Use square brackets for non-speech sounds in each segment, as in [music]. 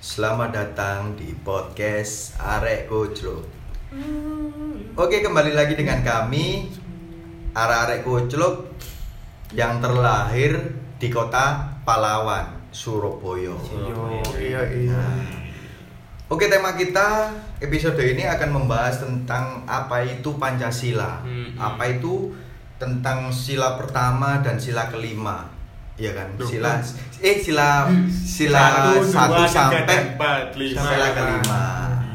Selamat datang di podcast Arek Koclok. Oke, kembali lagi dengan kami Arek-arek Koclok yang terlahir di kota Palawan, Surabaya. Iya iya. Nah, Oke, tema kita episode ini akan membahas tentang apa itu Pancasila. Hmm. Apa itu tentang sila pertama dan sila kelima. Iya kan? Duh. Sila eh sila sila Satu, dua, sampai empat, lima. sila kelima.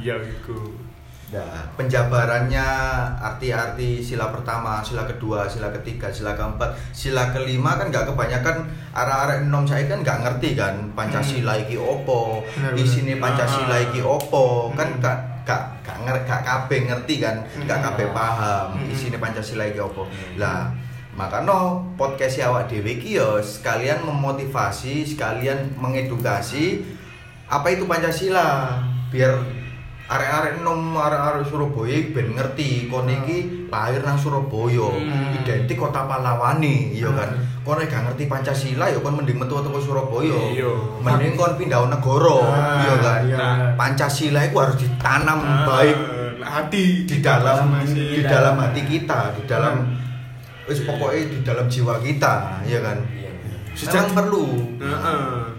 Iya iku. Nah, penjabarannya arti-arti sila pertama, sila kedua, sila ketiga, sila keempat, sila kelima kan nggak kebanyakan arah-arah enom saya kan nggak ngerti kan Pancasila iki opo, Bener, di sini bener. Pancasila Ah. iki opo, kan Hmm. gak gak gak nger gak kabeh ngerti kan, gak Hmm. kabeh paham Hmm. di sini Pancasila iki opo. Hmm. Lah, makanya podcast awak dhewe iki ya sekalian memotivasi, sekalian mengedukasi apa itu Pancasila biar arek-arek nom arek-arek Surabaya ben ngerti kon iki lahir nang Surabaya Hmm. identik kota Palawani iya kan Hmm. kon gak ngerti Pancasila ya kon mending metu teko Surabaya Iya. mending kon pindah negara Ah, iya kan iya. Nah, Pancasila itu harus ditanam Ah, baik hati di dalam di dalam hati kita di dalam Hmm. Wis pokoknya di dalam jiwa kita iya kan Sejak- memang perlu Heeh.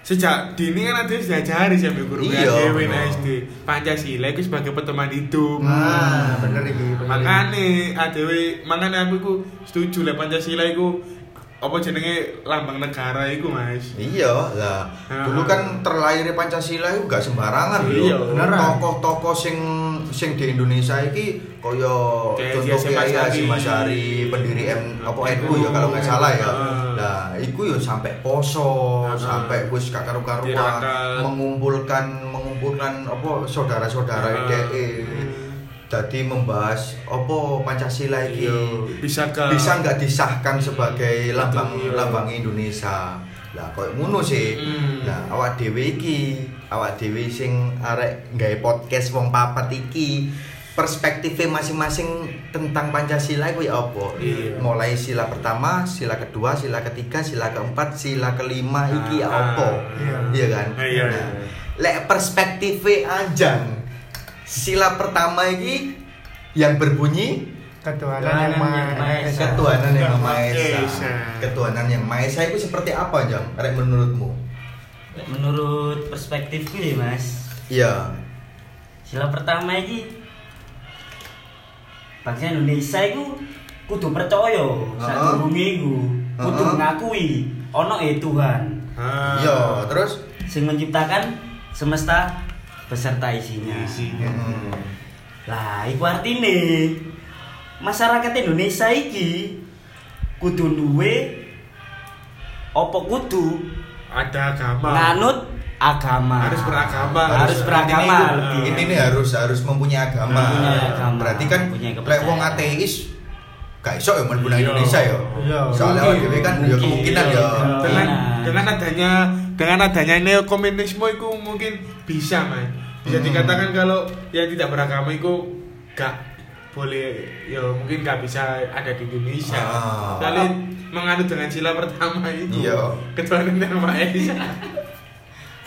Sejak dini kan ada diajari sampai guru Iya. nang SD. Pancasila itu sebagai pedoman hidup. Nah, bener iki. Makane adewe makane aku setuju lah Pancasila iku apa jenenge lambang negara iku, Mas. Iya lah. Ah. Dulu kan terlahirnya Pancasila itu gak sembarangan Iya, lho. beneran. Tokoh-tokoh sing sing di Indonesia iki kaya Kayak contoh Kiai. Hasyim Asyari, pendiri M apa NU ya kalau nggak salah ya. Nah, iku ya sampai poso, Ah. sampai wis gak karu-karuan Tirakat. mengumpulkan mengumpulkan apa saudara-saudara Ah. DE. Jadi membahas apa Pancasila iki Iya, bisa ke bisa nggak disahkan sebagai lambang Betul. lambang Indonesia lah koyo ngono sih Hmm. nah awak dhewe iki awak dhewe sing arek nggawe podcast wong papat iki perspektifnya masing-masing tentang Pancasila itu ya apa Iya. mulai sila pertama sila kedua sila ketiga sila keempat sila kelima iki ya Ah, apa iya. iya kan Ah, iya, Nah, iya. lek perspektifnya anjang sila pertama iki yang berbunyi ketuhanan yang maha Esa. ketuhanan yang maha esa. Ketuhanan yang maha esa itu seperti apa jang rek menurutmu? Menurut perspektifku ya mas. Iya. Sila pertama ini Bangsa Indonesia itu kudu percaya Saat Heeh. itu Kudu Heeh. ngakui Ono e Tuhan. Ah. iya terus? Sing menciptakan semesta beserta isinya Isinya. Hmm. Lah iku artine Masyarakat Indonesia iki Kudu duwe Apa kudu ada agama. nganut agama Harus beragama. harus beragama Ini- lebih ini nih harus harus mempunyai agama Mempunyai agama, berarti kan lek wong ateis gak iso ya mlebu nang Iya. Indonesia ya Iya. soalnya dhewe kan ya Mungkin. kemungkinan ya Iya. dengan Nah. dengan adanya dengan adanya neokomunisme itu mungkin bisa mas bisa Hmm. dikatakan kalau yang tidak beragama itu gak boleh ya mungkin gak bisa ada di Indonesia Ah. kalian menganut dengan sila pertama itu Iya. ketuhanan yang esa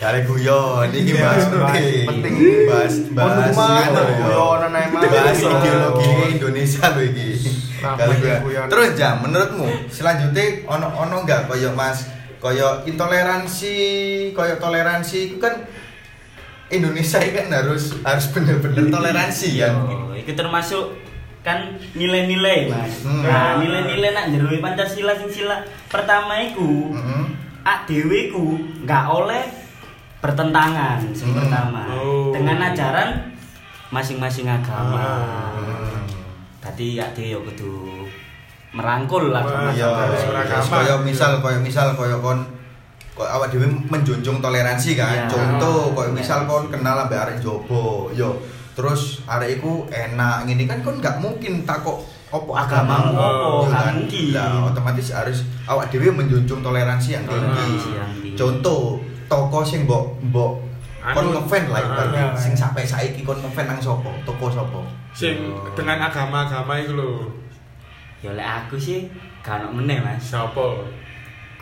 Kali guyon, ini Iya, bahas penting, penting. bahas bahas Mas. bahas ideologi Indonesia loh Kali guyon. guyon. Terus jam, menurutmu selanjutnya ono ono enggak koyo Mas, koyo intoleransi, koyo toleransi itu kan Indonesia ini kan harus harus bener-bener toleransi kan. Oh, itu termasuk kan nilai-nilai mas Hmm. nah nilai-nilai nak jerui pancasila sing sila pertama iku Heeh. ak ku nggak oleh bertentangan sing Hmm. pertama Oh. dengan ajaran masing-masing agama Ah. tadi ak dewe yo kudu merangkul lah Wah, Iya, sama beragama. koyo misal koyo misal koyo kon kok awak dhewe menjunjung toleransi kan. Iya. Contoh koyo Iya. misal kon kenal ambek arek jobo, yo terus arek iku enak ngene kan kon nggak mungkin takok opo agamamu opo, Iya nggak kan? mungkin. Lah otomatis harus awak dhewe menjunjung toleransi yang tinggi. Contoh toko sing mbok mbok kon Anu, ngefan lah ibaratnya ah. sing sampai saiki kon ngefan nang sopo? Toko sopo? sing dengan agama-agama itu loh Ya lek aku sih gak ono meneh, Mas. Sopo?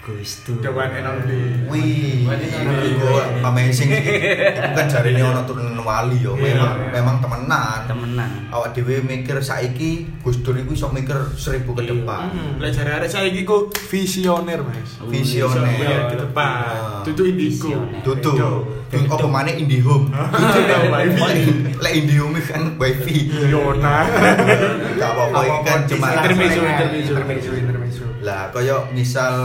Gus Dur. Cobaan enon di. Wih, itu amazing sih. Itu kan jari ini ono turunan wali yo. Memang Iya. memang temenan. Temenan. Awak dhewe mikir saiki Gus Dur iku iso mikir seribu ke depan. Belajar arek saiki ku visioner, Mas. Visioner. Iya, ke depan. Ah. Tutu indigo. Visioner. Tutu. Tutu. Apa mana Indihome? [laughs] Wifi. Lek Indihome kan wifi. Yona. Gak apa-apa kan cuma Intermezzo, Intermezzo, intermezzo. intermezzo, intermezzo. Lah koyo misal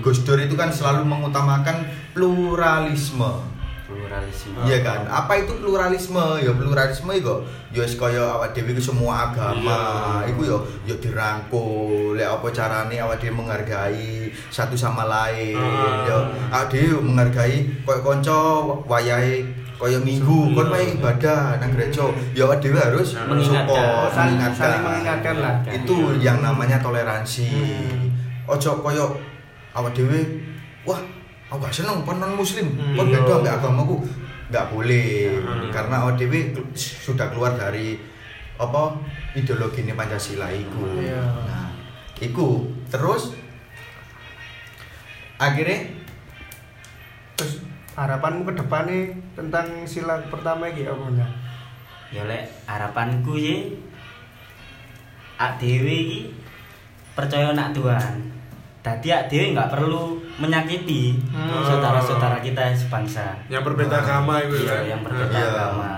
Gus Dur itu kan selalu mengutamakan pluralisme. Pluralisme. Iya kan? Apa itu pluralisme? Ya pluralisme iku ya wis kaya awak dhewe semua agama. Iya. Iku ya ya dirangkul. Lek apa carane awak dhewe menghargai satu sama lain. Ah. Ya awak dhewe menghargai koyo kanca wayahe kaya minggu kon wae ibadah nang gereja. Ya awak dhewe harus Mengingatkan. support, Saling, mengingatkan. saling mengingatkan lah. Itu yang namanya toleransi. Hmm. Ojo koyo awak dhewe wah aku gak seneng kon non muslim Hmm. kon beda ambek agamaku nggak boleh Hmm. karena awak dhewe sudah keluar dari apa ideologi ini Pancasila iku Iya. nah iku terus akhirnya Terus harapanmu ke depannya tentang sila pertama iki apa? Ya lek harapanku sih ak dhewe iki percaya nak Tuhan. Tadi ak dhewe nggak perlu menyakiti Hmm. saudara-saudara kita sebangsa. Yang berbeda agama itu kan. yang berbeda Iya. agama.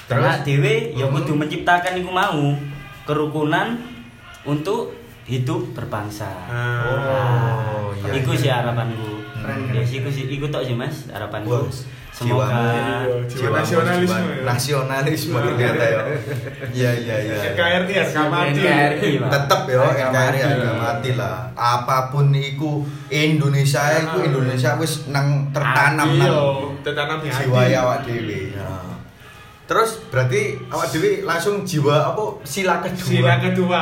Terus? Karena dhewe ya Mhm. kudu menciptakan iku mau kerukunan untuk hidup berbangsa. Oh, Nah, iya, iku iya. sih harapanku. Keren, Ya sih iku sih iku tok sih Mas harapanku. Wah, Semoga jiwa- jiwa nasionalisme jiwa ya. nasionalisme ternyata ya iya iya iya NKRI harga mati. Tetep ya NKRI mati. harga mati lah apa pun iku Indonesia iku Ah. Indonesia wis nang tertanam nang tertanam di jiwa hati. awak dhewe Nah. terus berarti awak dhewe langsung jiwa apa sila kedua Sila kedua.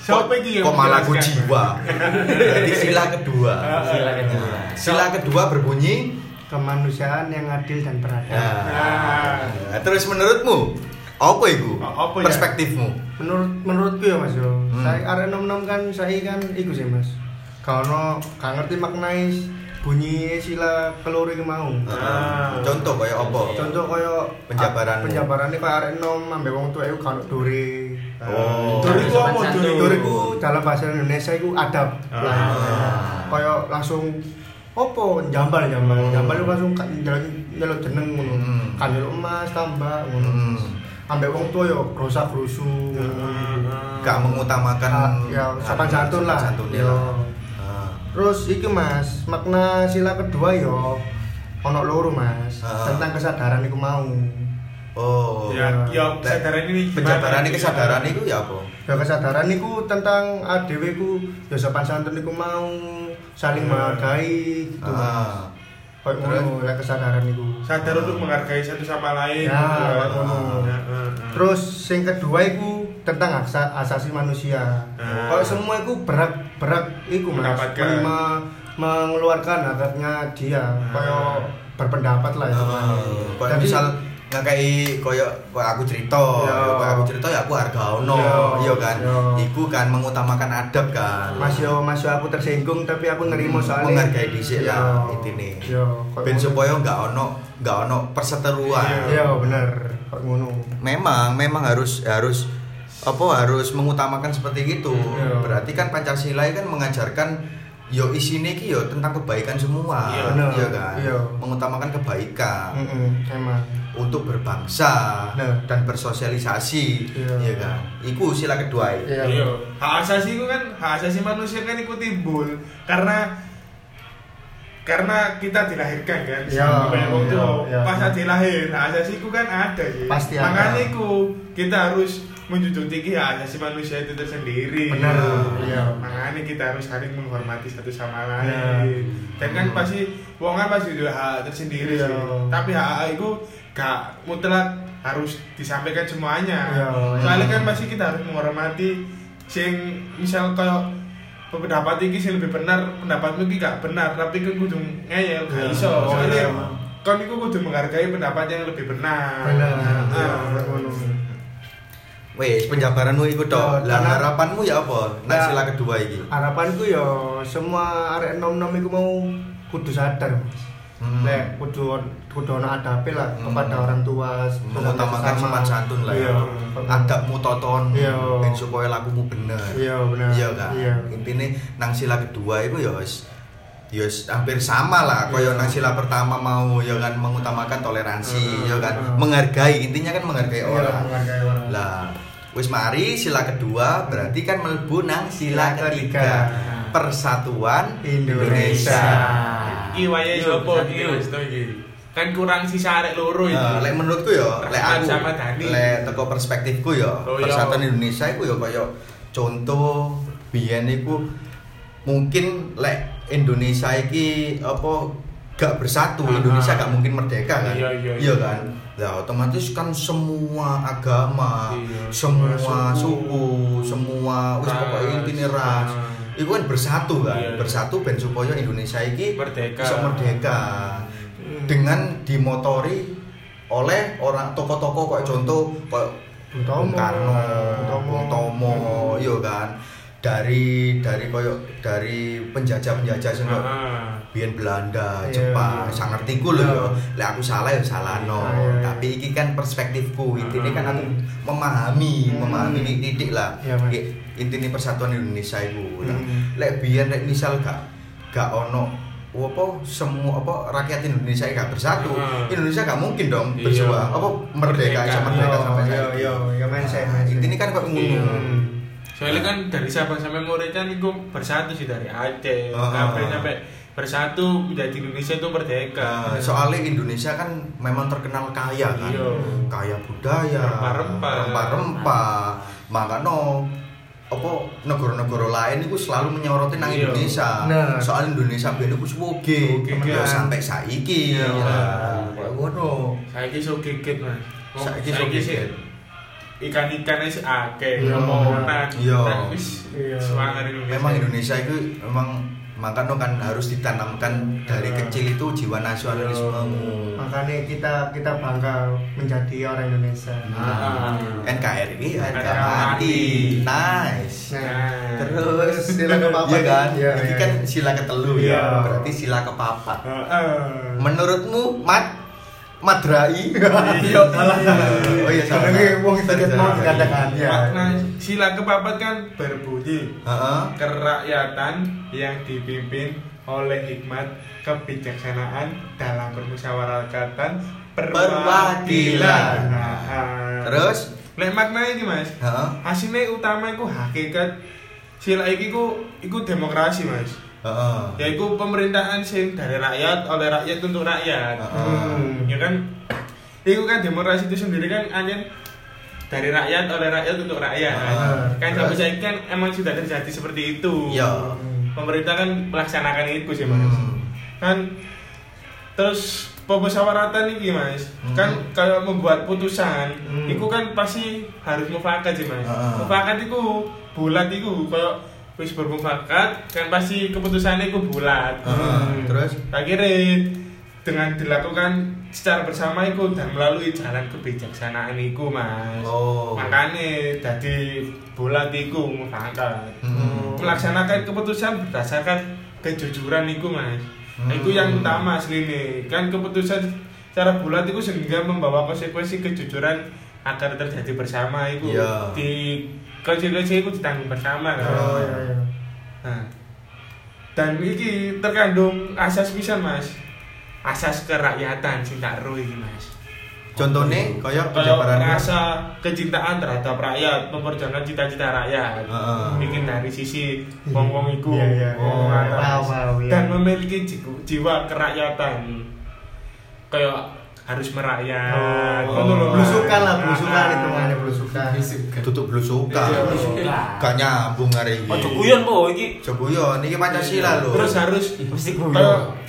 Siapa iki kok malah menjelaskan? jiwa [laughs] berarti sila kedua sila kedua. sila kedua berbunyi Kemanusiaan yang adil dan beradab. Nah, nah, terus menurutmu apa itu? Apa ya? Perspektifmu? Menurut menurutku ya Mas yo. Hmm. Saya arek nom-nom kan saya kan iku sih Mas. Kalau gak ngerti maknai bunyi sila keloro iki mau. Ah. Contoh kayak apa? Contoh koyo Penjabaranmu. Penjabarane koyo arek nom ambek wong tuwa iku kan dore. Oh. Dore iku apa. Dore iku dalam bahasa Indonesia iku adab. Ah. Koyo langsung opo jambal jambal Hmm. jambal itu langsung kan nyeluk nyeluk jeneng ngono Hmm. kan emas tambah ngono Hmm. ambek wong tua yo grosa grusu Ah. Gak mengutamakan ya sopan santun lah santun yo Ah. terus iki mas makna sila kedua yo ono loro mas Ah. tentang kesadaran iku mau. Ya, ya kesadaran ini? Penjabaran ini kesadaran itu ya apa? ya kesadaran iku tentang adewe ku ya sopan santun iku mau saling Hmm. menghargai gitu Ah. Kayak ngono ya kesadaran iku sadar untuk menghargai satu sama lain. Ya, gitu kan. ngono. Ya, ah, ah. Terus yang kedua itu tentang aksa, asasi manusia. Ah. Kalau semua itu berat berat itu mas, Mendapatkan. menerima mengeluarkan haknya dia, Ah. kayak berpendapat lah itu. Ah. Kayak Jadi- misal ngakai koyo koyo aku cerita, Ya. koyo aku cerita ya aku harga ono, Ya. iya kan. Ya. Iku kan mengutamakan adab kan. Mas yo, mas yo aku tersinggung tapi aku nerima Hmm, soalnya menghargai dhisik lah, Yo. intine. Yo, kayak Ben supaya nggak ono nggak ono perseteruan. Iya bener, kayak ngono. Memang memang harus harus apa harus mengutamakan seperti gitu. Iya. Berarti kan Pancasila kan mengajarkan yo isine ki yo tentang kebaikan semua. Iya, bener. Iya kan? Iya. Mengutamakan kebaikan Mm-mm, emang. Untuk berbangsa Nah. dan bersosialisasi. Iya. Iya kan? Iku sila kedua. Iya. Iya. Hak asasi itu kan hak asasi manusia kan ikut timbul karena karena kita dilahirkan kan. Iya, iya, tua, iya. pas dilahir hak asasi itu kan ada ya. Pasti ada. Makanya itu kita harus menjunjung tinggi hak asasi manusia itu tersendiri. Benar, iya. Makanya kita harus saling menghormati satu sama lain. Iya. Dan kan pasti wong kan pasti ada hak tersendiri Iya. sih. Tapi hak itu gak mutlak harus disampaikan semuanya. Iya, Soalnya iya. kan pasti kita harus menghormati sing misal kayak pendapat iki sing lebih benar, pendapatmu iki gak benar, tapi kan kudu ngeyel, gak Iya. iso. Oh, Soalnya iya. kan iku kudu menghargai pendapat yang lebih benar. Benar. Nah, Iya, ngono. Wes penjabaranmu iku tok. Ya, Lah harapanmu ya apa? Nang Ya. sila kedua iki. harapanku ya semua arek nom-nom iku mau kudu sadar Mas. Hmm. Lek kudu kudu ono adape lah Hmm. kepada orang tua mengutamakan sopan santun lah ya. Iya. Adabmu toton Iya. ben supaya lakumu bener. Iya bener. Iya kan. Iya. Intine nang sila kedua itu ya wis ya hampir sama lah kaya Iya. nang sila pertama mau ya kan mengutamakan toleransi ya kan menghargai intinya kan menghargai Iya, orang lah wis mari sila kedua berarti kan melebu nang sila ketiga ketiga. persatuan Indonesia. Iki wayahe Yuk, sapa iki Mas to iki? Kan kurang sisa arek loro. Nah, lek menurutku ya, lek aku, sama Dani. lek teko perspektifku ya, Oh, iya. persatuan Indonesia iku ya kaya contoh biyen iku mungkin lek Indonesia iki apa gak bersatu. Indonesia gak mungkin merdeka kan. Iya, iya, iya. kan. Lah otomatis kan semua agama, Iya, semua semua suku, suku, semua wis pokoknya intine ras. Iku kan bersatu kan, Iya, iya. bersatu ben supaya Indonesia iki Merdeka. bisa merdeka Hmm. dengan dimotori oleh orang tokoh-tokoh kayak contoh kayak Bung Bung Tomo, Karno, Bung Tomo. Bung Tomo, iya kan. Dari dari koyo dari penjajah-penjajah sing koyo Heeh. biyen Belanda, Iya, Jepang, iya. sak ngertiku lho Iya. ya. Lek aku salah ya salahno. Iya, iya. Tapi iki kan perspektifku. Intine kan aku memahami, Hmm. memahami titik lah. Iya, Intine persatuan Indonesia iku. Nah, Hmm. Lek biyen lek misal gak gak ono apa semua apa rakyat Indonesia gak bersatu, Hmm. Indonesia gak mungkin dong Iya. berjuang apa merdeka, Merdeka. merdeka Iya, sampai iya, iya, iya, mindset, mindset. Intine kan kok ngono. Soalnya kan dari Sabang sampai Merauke kan itu bersatu sih dari Aceh, Ah. sampai sampai bersatu menjadi Indonesia itu merdeka. Nah, soalnya Indonesia kan memang terkenal kaya kan, Iya. kaya budaya, Rempah-rempah. rempah-rempah. Makanya apa negara-negara lain itu selalu menyoroti nang Iya. Indonesia. Nah. Soal Indonesia iku suwoge, Suwoge, ya sampai saiki. Iya. Lah, kayak ngono. Saya ki so geget mas. Oh, Saiki saiki sih geget. Ikan-ikan wis akeh, Iya. ngomongan. Iya. Nah, wis Iya. semangat Indonesia. Memang Indonesia itu memang makanya kan harus ditanamkan dari Iya. kecil itu jiwa nasionalismemu. Makanya kita kita bangga menjadi orang Indonesia. Ah. NKRI, harga mati. Nice. Nah. Terus Sila kepapat. Iya kan? Iya, Ini iya. kan sila ketelu ya. Iya. Berarti sila kepapat. Heeh. Menurutmu Mat Madrai? Iya, salah. Oh iya salah. Ini wong sedikit mau dikatakan ya. Makna sila kepapat kan berbunyi Heeh. kerakyatan yang dipimpin oleh hikmat kebijaksanaan dalam permusyawaratan Perwakilan. Nah, Terus? lek makna ini mas Heeh. hasilnya utama itu hakikat sila iki ku iku demokrasi mas Heeh. yaitu pemerintahan sing dari rakyat oleh rakyat untuk rakyat Heeh. Hmm. ya kan itu kan demokrasi itu sendiri kan hanya dari rakyat oleh rakyat untuk rakyat Heeh. kan sampai saat kan emang sudah terjadi seperti itu Iya. pemerintah kan melaksanakan itu sih mas Hmm. kan terus pemusyawaratan ini mas Hmm. kan kayak membuat putusan Hmm. itu kan pasti harus mufakat sih mas Heeh. mufakat itu bulat itu kayak wis bermufakat kan pasti keputusannya itu bulat Heeh. Terus? akhirnya dengan dilakukan secara bersama itu dan melalui jalan kebijaksanaan itu mas Oh. makanya jadi bulat itu mufakat Hmm. melaksanakan keputusan berdasarkan kejujuran itu mas Hmm. itu yang utama asli nih kan keputusan secara bulat itu sehingga membawa konsekuensi kejujuran agar terjadi bersama itu Iya. di konsekuensi itu ditanggung bersama kan? Oh iya iya. Nah, dan ini terkandung asas pisan mas. Asas kerakyatan sing tak ro iki mas. Contohnya kalau penjabaran rasa kecintaan terhadap rakyat memperjuangkan cita-cita rakyat. Heeh. bikin dari sisi wong wong iku. Iya, iya, iya. Paham, paham, iya. dan memiliki jiwa, jiwa kerakyatan. Kayak harus merakyat Oh, lho, Mas. belusukan lah, belusukan Ah. itu mana belusukan. tutup belusukan. Iya, belusukan. Gak nyambung hari ini. Ojo guyon po iki. Coba ini Pancasila loh. terus harus Mesti guyon.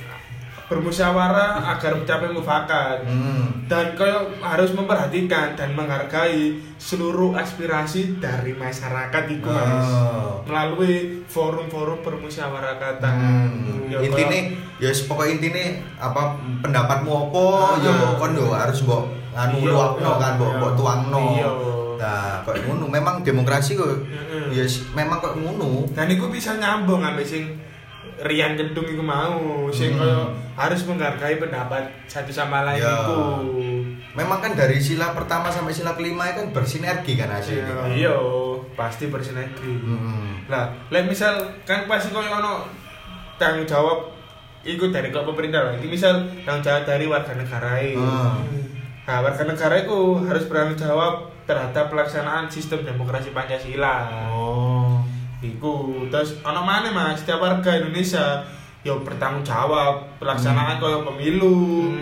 Bermusyawarah agar mencapai mufakat Hmm. dan kayak harus memperhatikan dan menghargai seluruh aspirasi dari masyarakat itu mas Oh. melalui forum-forum permusyawaratan Hmm. Ya, intine ya wis pokoke intine apa pendapatmu apa Ah. ya kon yo harus mbok anu Iya, luapno iya, kan mbok iya. mbok tuangno. Iya. Nah, kok ngono memang demokrasi kok Heeh. ya memang kok ngono. Dan iku bisa nyambung ambek sing Rian Gedung iku mau, sing Hmm. harus menghargai pendapat satu sama lain Ya. iku. Memang kan dari sila pertama sampai sila kelima kan bersinergi kan hasilnya. Iya, pasti bersinergi. Hmm. Lah, lek misal kan pasti koyo ono tanggung jawab ikut dari kok pemerintah lah. Ini misal tanggung jawab dari warga negara Hmm. Nah, warga negara itu harus bertanggung jawab terhadap pelaksanaan sistem demokrasi Pancasila. Oh. Iku terus ono mana mas setiap warga Indonesia yo bertanggung jawab pelaksanaan koyo pemilu.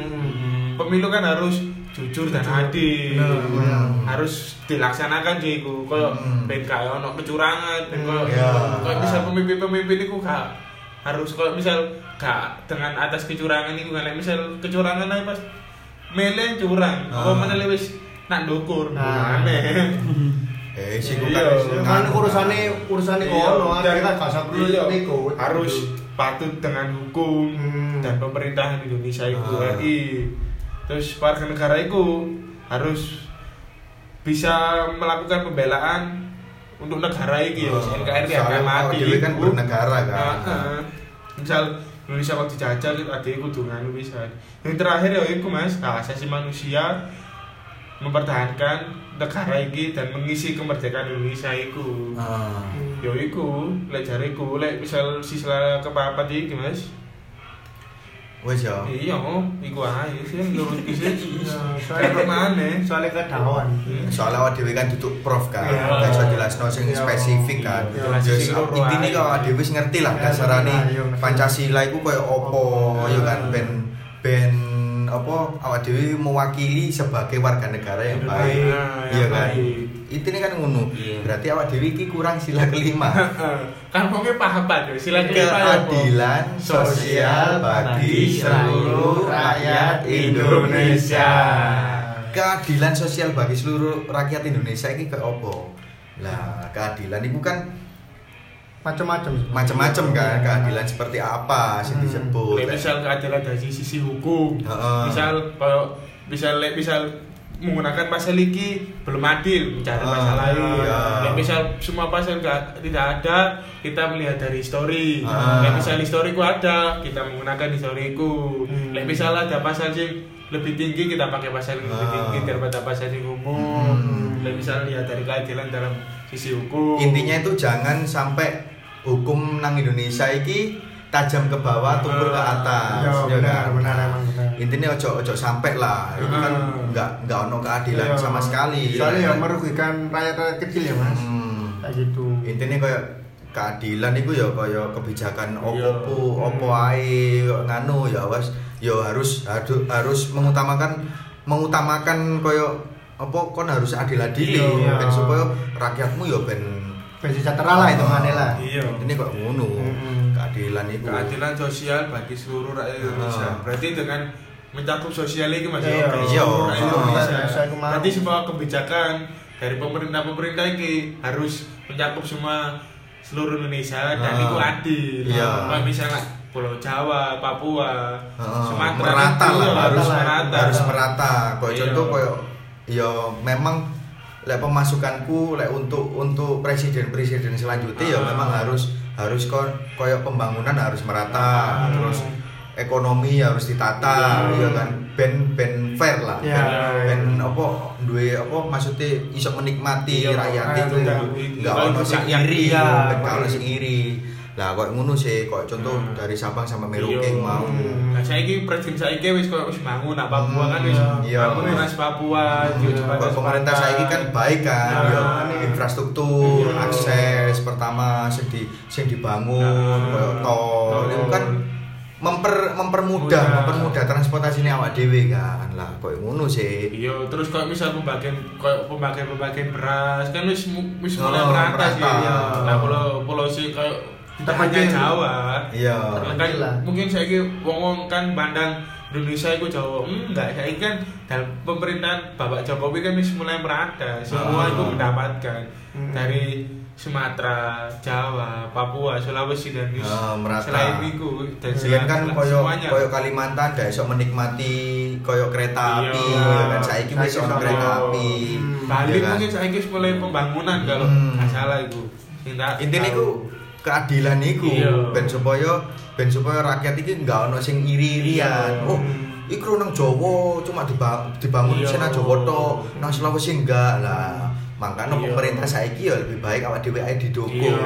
Pemilu kan harus jujur dan adil. Bener, bener. Harus dilaksanakan sih iku koyo Hmm. ben gak ono kecurangan, ben koyo Ya. koyo misal pemimpin-pemimpin iku gak harus koyo misal gak dengan atas kecurangan iku kan misal kecurangan aja pas milih curang, apa Ah. meneh wis nak ndukur. Nah. [laughs] Eh, sih kan Iya. Kan urusane urusane kono, dan- akhirnya gak usah perlu iya, ikut. harus patut dengan hukum Hmm. dan pemerintahan Indonesia itu Ah. RI terus warga negara itu harus bisa melakukan pembelaan untuk negara ini ya Ah, NKRI harga mati dhewe kan bernegara kan. Ah, ah. misal Indonesia waktu dijajah gitu ada iku dengan bisa yang terakhir ya itu mas hak asasi manusia mempertahankan negara ini dan mengisi kemerdekaan Indonesia itu Ah. Yo iku, lek jariku, lek misal siswa kepapat iki Mas. Wes ya. Iya, iku ae sih menurutku sih. Iya, Kayak mana? Soalnya [laughs] kedawan. Soalnya awak dhewe kan duduk prof kan, Iya. gak iso jelasno sing Iya. spesifik kan. Iya. Jelas loro intine kok awak dhewe wis ngerti lah Iya, dasarane iya. Pancasila iku koyo opo Iya. ya kan ben ben apa awak dhewe mewakili sebagai warga negara yang baik. Nah, Iya kan. baik. Intine kan ngono. Iya. Berarti awak dhewe iki kurang sila kelima. [laughs] kan mungkin paham Pak, sila kelima ya. Keadilan sosial bagi seluruh rakyat Indonesia. Keadilan sosial bagi seluruh rakyat Indonesia ini kayak opo? Lah, keadilan itu kan Macam-macam. macam-macam kan, keadilan seperti apa sih Hmm. disebut. Lek misal keadilan dari sisi hukum. Heeh. Misal kalau misal misal menggunakan pasal iki belum adil mencari Ah, pasal lain. iya. Lek misal semua pasal gak, tidak ada, kita melihat dari histori. Ah. Lek misal historiku ada, kita menggunakan historiku. Hmm. Lek misal ada pasal sing lebih tinggi kita pakai pasal yang lebih Ah. tinggi daripada pasal yang umum. Hmm. Lek misal lihat dari keadilan dalam sisi hukum. Intinya itu jangan sampai hukum nang Indonesia iki tajam ke bawah, tumpul ke atas. Ya, ya benar, kan? benar, emang benar. Intinya ojo ojo sampai lah. Ini kan Ah. nggak nggak ono keadilan Iya. sama sekali. Soalnya ya ya kan? merugikan rakyat-rakyat kecil ya, Mas. Hmm. Kayak gitu. intinya kayak keadilan itu ya kayak kebijakan opo Iya. pu opo ae kok nganu ya wes ya harus harus harus mengutamakan mengutamakan koyo apa kon harus adil adil Iya. ben supaya rakyatmu ya ben Ben sejahtera lah itu mana lah. Iya. ini kok ngono keadilan itu keadilan sosial bagi seluruh rakyat Indonesia. Ah. Berarti dengan mencakup sosial ini masih Iya, oke. iya. Rakyat Ah. Indonesia. Berarti semua kebijakan dari pemerintah-pemerintah ini harus mencakup semua seluruh Indonesia dan Ah. itu adil. Iya. Misalnya Pulau Jawa, Papua, Heeh, Sumatera merata itu lah ya harus merata. harus merata kok Iya. contoh koyo ya memang lek pemasukanku lek untuk untuk presiden presiden selanjutnya ya Ah. memang harus harus kok koyo pembangunan harus merata Ah. terus ekonomi harus ditata Iya. ya kan ben ben fair lah Iya. ben, ben apa duwe apa maksudnya iso menikmati Iya, rakyat rakyat itu enggak ono sing Rakyat, iri iya, ben ono sing iri lah kok ngono sih kok contoh Hmm. dari Sabang sampai Iya. Merauke mau Nah, saiki presiden saiki wis koyo wis bangun nah Papua kan wis Iya. bangun Trans Papua, Hmm, kok pemerintah saiki kan baik kan Nah, ya, ini. infrastruktur Iya. akses pertama sing di sing dibangun Nah, koyo tol itu kan memper mempermudah Mudah. mempermudah transportasi ini awak dhewe kan lah koyo ngono sih Iya, terus kalau misal pembagian kayak pembagian pembagian beras kan wis wis mulai Oh, merata sih. Iya. Nah, pulau pulau sih kayak hanya Terpencil. Jawa. iya Kan mungkin saya wong-wong kan pandang Indonesia itu Jawa. Hmm, enggak, saya kan dalam pemerintahan Bapak Jokowi kan wis mulai merata. Semua Ah. itu mendapatkan Hmm. dari Sumatera, Jawa, Papua, Sulawesi dan Nus- Ah, merata. selain itu dan Biyen kan selain- koyo semuanya. koyo Kalimantan gak iso menikmati koyo kereta Iya. api ya kan saiki wis Saiki ono ono. kereta api. Hmm. Bali ya kan? mungkin saya mulai pembangunan kalau Hmm. nggak salah itu. Intinya Intine iku keadilan iku Iya. ben supaya ben supaya rakyat iki nggak ono sing iri-irian. Iya. Oh, iku nang Jawa cuma diba- dibangun Iya. di nang Jawa tok, nang Sulawesi enggak lah. Makanya Iya. pemerintah saiki ya lebih baik awak dhewe ae didukung.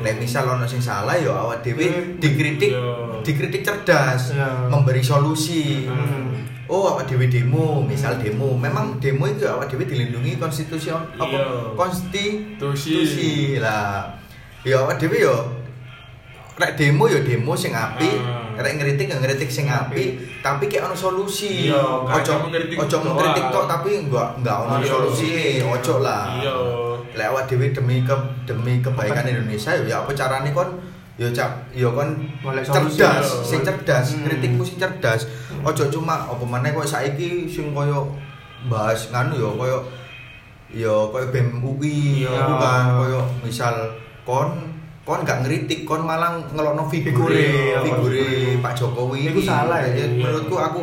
Nek misal ono sing salah ya awak dhewe dikritik dikritik cerdas, memberi solusi. Hmm. Oh, awak dhewe demo, misal demo. Memang demo itu awak dhewe dilindungi konstitusi apa konstitusi lah. Ya awak dhewe ya rek demo ya demo sing apik, Ah. rek ngeritik ya ngeritik sing apik, tapi kayak ono solusi. Iya, nggak ojo ojo mengkritik tok tapi enggak enggak ono Iya. solusi, ojo lah. Iya. Lek awak dhewe demi ke, demi kebaikan Indonesia ya apa carane kon ya cap ya kon cerdas, iya. sing cerdas, Hmm. kritikmu sing cerdas. Ojo cuma apa maneh kok saiki sing koyo bahas nganu ya koyo ya koyo BEM UI Iya. iku kan koyo misal kon kon gak ngeritik kon malah ngelokno figure Figure, figure Pak Jokowi ini. salah ya. Jadi menurutku aku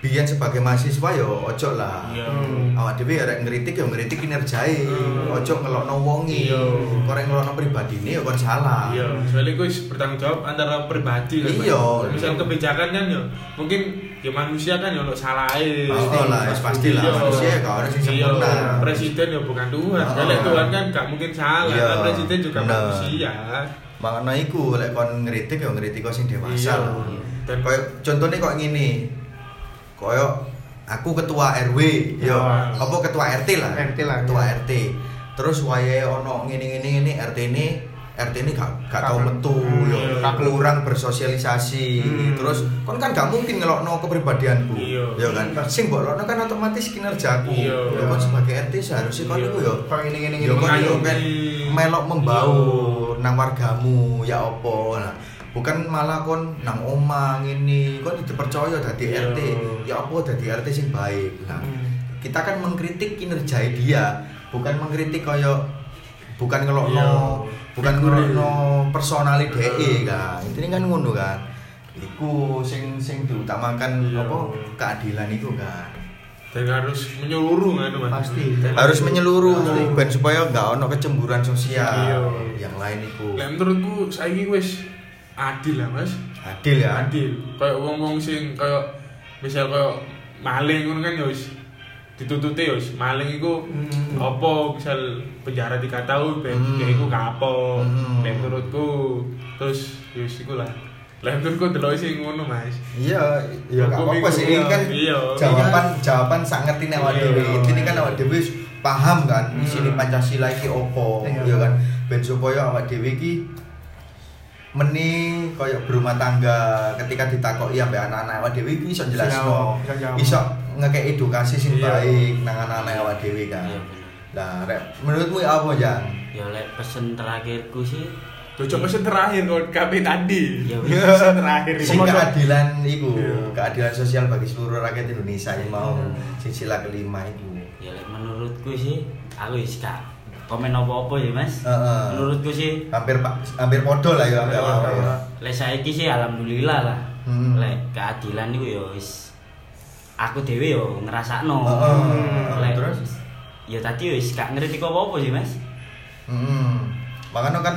biyen sebagai mahasiswa ya ojo lah Iya. Hmm. awak dhewe ya rek ngritik ya ngritik kinerjae Hmm. ojo ngelokno wongi Iya. kok rek ngelokno pribadine ya kon salah Iya, soalnya gue bertanggung jawab antara pribadi kan. Iya. Misal kebijakan kan ya, mungkin ya manusia kan ya untuk salah Oh, lah, wis pasti lah. Manusia ya gak ada sing sempurna. Iya, presiden ya bukan Tuhan. Oh. Kalau Tuhan kan gak mungkin salah. Iya, Kan presiden juga bener. manusia. makanya iku lek kon ngritik ya ngritik kok sing dewasa Iya. lah Dan koyo contohnya kok ngene koyo aku ketua RW yo Ah. apa ketua RT lah RT lah, ketua ya. RT terus wayahe ono ngene ngene ngene RT ini RT ini gak gak tau metu Hmm, yo iya. kurang bersosialisasi Hmm. terus kon kan gak mungkin ngelokno kepribadianku Iya. ya kan sing mbok lokno kan otomatis kinerjaku Iya. ya kon sebagai RT seharusnya kon Iya. iku yo ini ini Ya ini. kon yo kan melok membau Iya. nang wargamu ya opo nah bukan malah kon nang omah ngene kon dipercaya dadi Iya. RT ya opo dadi RT sing baik nah Hmm. kita kan mengkritik kinerja dia bukan mengkritik kaya bukan ngelokno Iya. bukan Figure. ngelokno personali Iya. DE kan intinya kan ngono kan iku sing sing diutamakan Iya. apa keadilan itu kan dan harus menyeluruh kan mas. Pasti. Dan harus menyeluruh Pasti. ben supaya nggak ono kecemburuan sosial Iya. yang lain itu Lah menurutku saiki wis adil lah mas. adil ya adil kayak wong-wong sing kayak misal kayak maling ngono kan ya wis ditututi ya wis maling iku Hmm. apa misal penjara 3 tahun ben Hmm. ya iku kapo Hmm. nek menurutku terus ya wis iku lah lah menurutku delok sing ngono mas iya iya Hukum apa-apa sih ini iya. kan Iya. jawaban jawaban sangat ini awak Iya. dhewe ini kan awak dhewe wis paham kan di Hmm. sini pancasila iki opo Iya. ya kan ben supaya awak dhewe iki meni koyo berumah tangga ketika ditakoki ambek anak-anak awak dhewe iki iso jelasno iso ngekek edukasi sing Iya. baik nang anak-anak awak dhewe kan Iya. Lah, rek, menurutmu apa, Jan? ya lek pesen terakhirku sih Tuh coba sing terakhir kalau KB tadi. Ya. Pesen terakhir [laughs] Sing keadilan iku, Iya. keadilan sosial bagi seluruh rakyat Indonesia yang mau sila kelima iku. ya lek menurutku sih aku wis gak komen apa-apa ya mas Heeh. menurutku sih Hampir pak hampir podo lah ya, Iya, apa-apa ya. lek saiki sih alhamdulillah lah Hmm. lek keadilan itu ya wis aku dhewe yo ngrasakno Heeh. Lek- Terus? ya tadi wis gak ngerti apa-apa sih mas Hmm. Makanya kan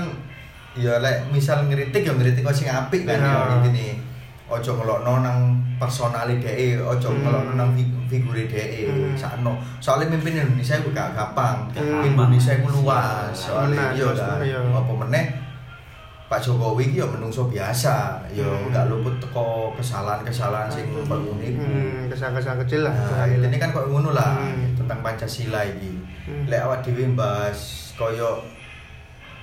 ya lek misal ngeritik ya ngeritik sing apik kan Iya. ya intine. Ojo ngelokno nang personali DE, ojo Hmm. ngelokno nang fig- figure DE. Hmm. Sakno. Soalnya mimpin Indonesia itu gak gampang. Gampang. Indonesia itu luas. Soalnya Benar, iya kan. Iya. Apa meneh Pak Jokowi iki ya menungso biasa, ya Hmm. gak luput teko kesalahan-kesalahan sing ngono iku. Hmm, kesan-kesan kecil lah. Nah, ini kan kok ngono lah Hmm. tentang Pancasila iki. Hmm. Lek awak dhewe bahas koyo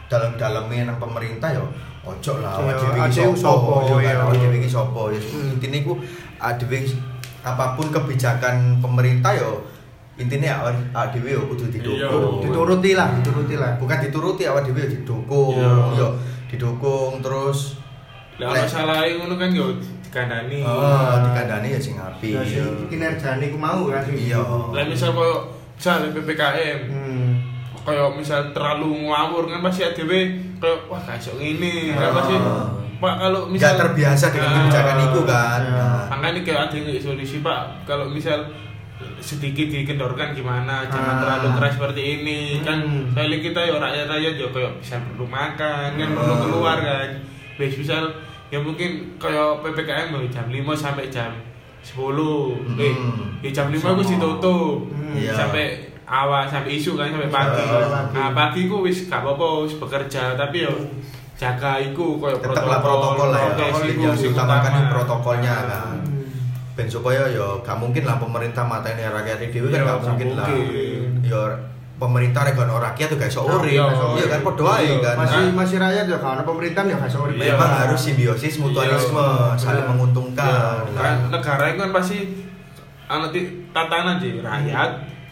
dalam-dalamnya nang pemerintah ya ojo lah Iya, dhewe iki adewe sapa sapa, ya kan iya. awak dhewe iki sapa ya intine iku adewe apa pun kebijakan pemerintah ya intine awak awak dhewe ya kudu Iya. didukung Dituruti lah, dituruti lah. bukan dituruti awak dhewe ya didukung Iya. ya didukung terus Lah Lek- masalah ngono kan yo dikandani. oh dikandani ya sing apik Ya kinerjane ku mau kan. Iya. Lah misal kok misal PPKM Hmm. kayak misal terlalu ngawur kan pasti ADW kayak wah gak iso ngene kan pasti Pak kalau misal terbiasa dengan kebijakan itu kan Ya. Nah, makanya kayak ada yang solusi pak kalau misal sedikit dikendorkan gimana jangan Ah. terlalu keras seperti ini kan Hmm. soalnya kita ya rakyat rakyat ya kayak bisa perlu makan kan Hmm. perlu keluar kan Wes misal ya mungkin kayak ppkm ya, jam 5 sampai jam 10 eh Hmm. ya jam 5 aku ditutup Hmm. Iya. sampai awal sampai isu kan sampai pagi pagi. nah pagi ku wis gak apa-apa wis bekerja tapi yo jaga iku koyo tetaplah protokol lah ya yang sing diutamakan utama. protokolnya kan Hmm. ben supaya yo gak mungkin lah pemerintah mateni rakyat dhewe kan Iya, gak mungkin lah yo pemerintah ono rakyat tuh gak iso urip Iya, iya kan padha wae iya. kan masih masih rakyat ya karena pemerintahan ya sorry Iya. memang harus simbiosis mutualisme Iya. saling Iya. menguntungkan Kan negara itu kan pasti ana ti- tatanan sih rakyat,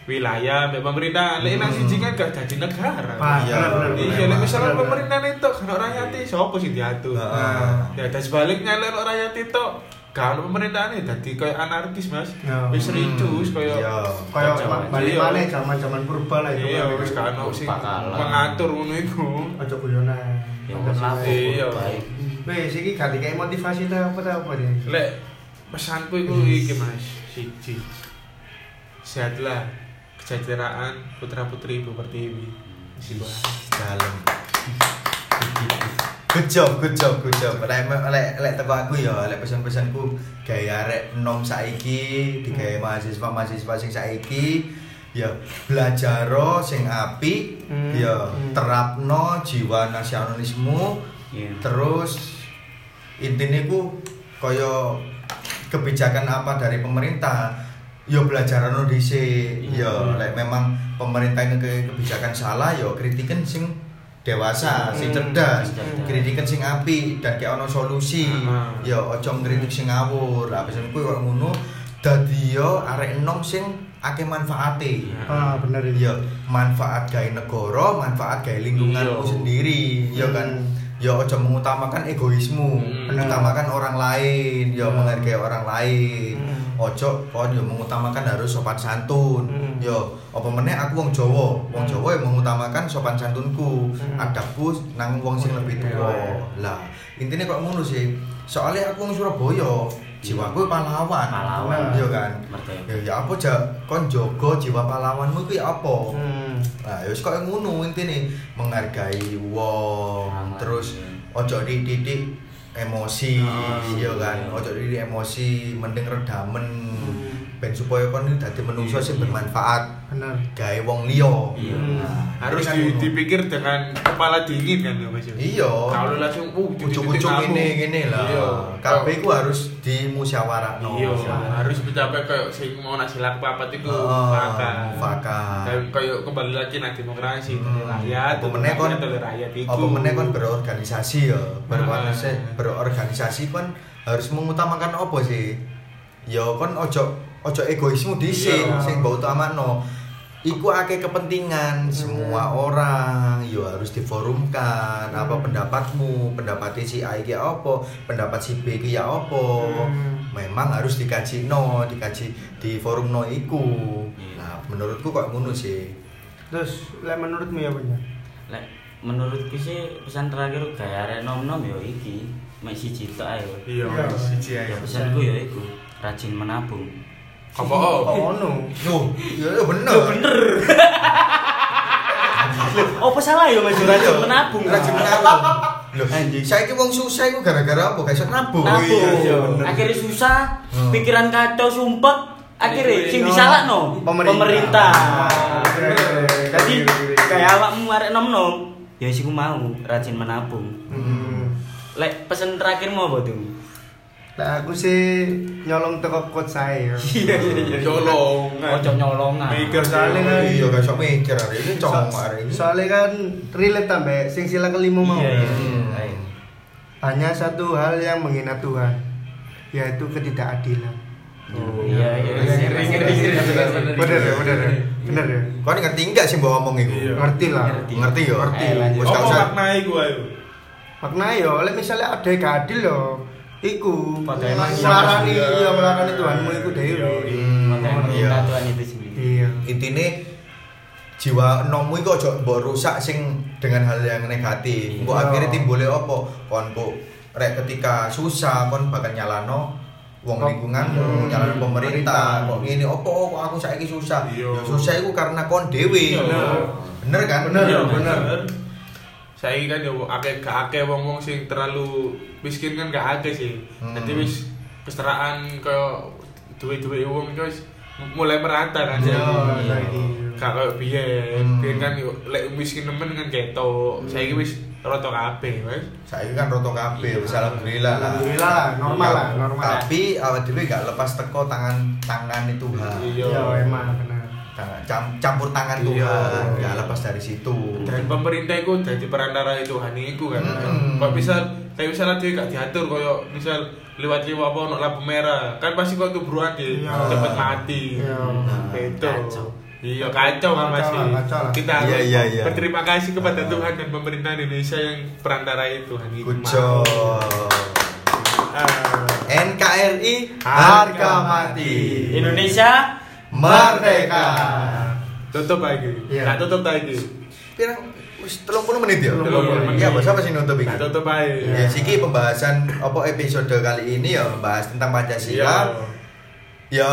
wilayah, mbek pemerintah. Lek nang Hmm. siji kan gak jadi negara. Iya. Iya, lek misalnya pemerintah itu kan rakyat itu siapa sih diatur? Heeh. Ya dan sebaliknya lek rakyat itu kalau pemerintahan dadi kayak anarkis, Mas. Ya. Wis ricus Iya. kayak kayak balik iya. mana zaman-zaman purba lah itu Iya, kan. wis kan ono sing mengatur ngono iku. Ojo guyonan. Ya kan Iya. Wes iki ganti kayak motivasi ta apa ta apa deh. Lek pesanku itu iki Mas, siji. Sehatlah kesejahteraan putra-putri Ibu Pertiwi. Dalam good job good job good job lek lek lek teko aku ya lek pesan-pesanku gaya arek nom saiki digawe mahasiswa mahasiswa sing saiki ya belajar sing apik Hmm. ya Hmm. terapno jiwa nasionalisme Iya. terus intinya ku kaya kebijakan apa dari pemerintah yo belajar dhisik Iya. yo lek memang pemerintah ini ke kebijakan salah yo kritikan sing dewasa sing Hmm. cerdas Cerdas. kritikan sing apik dan kayak ono solusi Ah. yo ojo ngritik sing ngawur lah pesanku kok ngono dadi yo arek enom sing akeh manfaate Ah bener ya manfaat gawe negara, manfaat gawe lingkunganmu Iya. sendiri, ya kan. Ya ojo mengutamakan egoismu, Hmm. mengutamakan orang lain, ya Hmm. menghargai orang lain. Hmm. Ojo kon yo mengutamakan harus sopan santun. Hmm. Yo, apa meneh aku wong Jawa, wong Hmm. Jawa yang mengutamakan sopan santunku, Hmm. adabku nang wong sing lebih tua. Iya. Lah, intinya kok ngono sih. Soalnya aku wong Surabaya, jiwaku pahlawan. Pahlawan. Iya kan? Ya ya apa ja kon jaga jiwa pahlawanmu kuwi apa? Hmm. Nah, ya koyo ngono intine menghargai wong, Pahlawan, terus iya. ojo dididik emosi, Ah, ya kan. iya. Ojo dididik emosi, mending redamen. Ben supaya kon iki dadi menungso sing Iya. bermanfaat Bener. gawe wong liya. Iya. Nah, Harus kan di- dipikir dengan kepala dingin kan Mas. ya? Iya. Kalau langsung uh Ucuk-ucuk ini gini lah. Iya. Kabeh ku harus dimusyawarahno. Iya, harus mencapai kayak sing mau nasi laku apa itu Oh, mufakat. mufakat. Dan kayak kembali lagi nang demokrasi Hmm. rakyat, Apa meneh kon rakyat iku. apa meneh kon berorganisasi ya berorganisasi berorganisasi kon harus mengutamakan apa sih ya kon ojo ojo egoismu dhisik Iya. sing mbok utamakno iku akeh kepentingan semua orang yo harus diforumkan apa Hmm. pendapatmu pendapat si A iki apa pendapat si B iki ya apa Hmm. memang harus dikaji no dikaji di forum no iku Iya. nah menurutku kok ngono sih Terus lek menurutmu ya punya? Lek menurutku sih pesan terakhir gaya arek nom-nom ya iki mek siji tok ae. Iya, Iya. siji Ya ae. pesanku ya iku rajin menabung. Apa? Oh no. Yo, ya ya bener. bener. Oh, apa salah ya Mas rajin menabung? Rajin menabung. Loh, Anjing. saiki wong susah iku gara-gara apa? Gak iso nabung. Nabung. iya, bener. Akhirnya susah, Hmm. pikiran kacau sumpek, akhirnya sing No. disalahno Pemerintah. pemerintah. Ah, bener. Jadi Bener. kayak awakmu arek nom-nom, ya sih mau rajin menabung. Hmm. Lek pesen terakhirmu apa tuh? Nah, aku sih nyolong teko quote saya. Iya iya Colong. Ojo nyolongan. Mikir Soalnya kan- Iya, gak iso mikir hari ini cong hari ini. Soalnya kan relate tambah sing sila kelima mau. Iya, iya. Hmm. Hanya satu hal yang menghina Tuhan, yaitu ketidakadilan. Oh, iya iya Bener ya, bener ya, bener ya. Kau ini ngerti enggak sih mbak ngomong iku? Iya. Ngerti lah. Ngerti. Ngerti ya? Ngerti. Wis gak Apa usah. maknai gua itu? Makna ya, oleh misalnya ada yang gak adil yo, iku Pada emang melarani, iya. iya melarani Tuhanmu iku Iya, dewe. Hmm, iya. Tuhan itu sendiri. Iya. Intine jiwa enommu iku aja mbok rusak sing dengan hal yang negatif. Iya. akhirnya timbule apa? Kon kok rek ketika susah kon bakal nyalano wong lingkunganmu, hmm, nyalano pemerintah. Kok ngene opo kok aku saiki susah? Iya. Ya susah iku karena kon dhewe. Iya. Bener kan? Bener, Iya, bener. Saya kan yo akeh gak akeh wong-wong sing terlalu miskin kan gak akeh sih. Hmm. Jadi wis kesetaraan kaya duwe-duwe wong itu wis mulai merata kan. Iya, saiki. saiki. Gak kaya biyen. Hmm. Biyen kan lek miskin nemen kan ketok. Saiki wis rata kabeh, Mas. Saiki kan roto kabeh, wis alhamdulillah lah. Alhamdulillah lah, normal lah, normal. Tapi awak dhewe gak lepas teko tangan tangan. Iya. Iya, emang Tangan- campur tangan Iya. Tuhan, gak lepas dari situ. dan pemerintah itu jadi perantara Tuhan itu kan Hmm. kok misal kayak misalnya dia gak diatur kayak misal lewat lewat apa untuk lampu merah kan pasti kok kebruan di Iya. cepet mati Iya. itu Kacau. iya kacau kan Kacau masih lah, kacau lah. kita Iya, harus iya, iya. berterima kasih kepada Ah. Tuhan dan pemerintah Indonesia yang perantara itu Tuhan itu Good job. Ah. NKRI harga mati. Indonesia merdeka. tutup lagi Iya. nggak tutup lagi Pirang wis 30 menit ya? 30 menit. Iya, bos apa sih nutup iki? tutup aja Ya, siki pembahasan apa episode kali ini ya membahas tentang Pancasila. Iya. Ya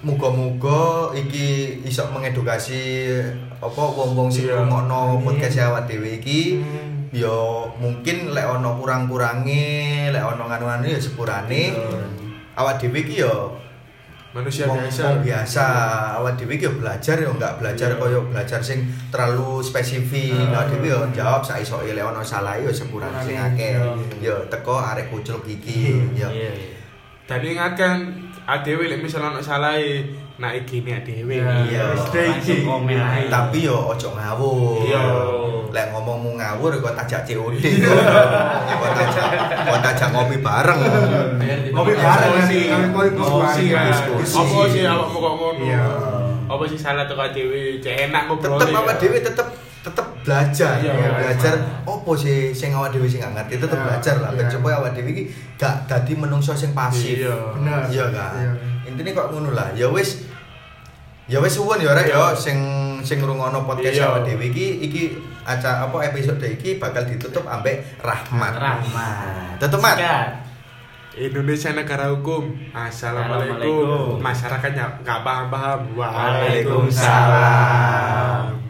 muga-muga iki iso mengedukasi apa wong-wong sing Iya. ngrungokno podcast awak dhewe iki. Hmm. Ya mungkin lek ono kurang-kurange, lek ono nganu-nganu ya sepurane. Iya. Awak dhewe iki ya manusia wong biasa wong biasa. Awak dhewe ya belajar ya enggak belajar Iya. koyo belajar sing terlalu spesifik. Iya. Awak dhewe ya jawab saisoke lek ono salah ya sepurane sing akeh. Ya teko arek kucluk iki. Ya. Iya. dan ingatkan adewe lek misalnya ono salah nak iki nih adewe Iya. Iki. Langsung komen. Tapi yo ojo ngawur. Iya. Lek ngomongmu ngawur kok tajak COD. [laughs] Kok tajak kok tajak ngopi bareng. Ngopi bareng sih, ngopi diskusi kan Diskusi. apa sih awakmu kok ngono Iya. apa sih salah tuh adewe cek enak ngobrol Tetep awak dhewe tetep tetep belajar. Iya, belajar iya. opo sih sing awak dhewe sing gak ngerti tetep Iya, belajar lah ben iya. supaya awak dhewe iki gak dadi menungso sing pasif. Iya. Bener. Iya kan. Iya. Intine kok ngono lah. Ya wis Ya wis suwun ya rek ya Iya. sing sing ngrungokno podcast Iya. awak dhewe iki iki acara apa episode iki bakal ditutup ambek rahmat. Rahmat. Tutup, Mat. Indonesia negara hukum Assalamualaikum masyarakatnya nggak paham paham Waalaikumsalam.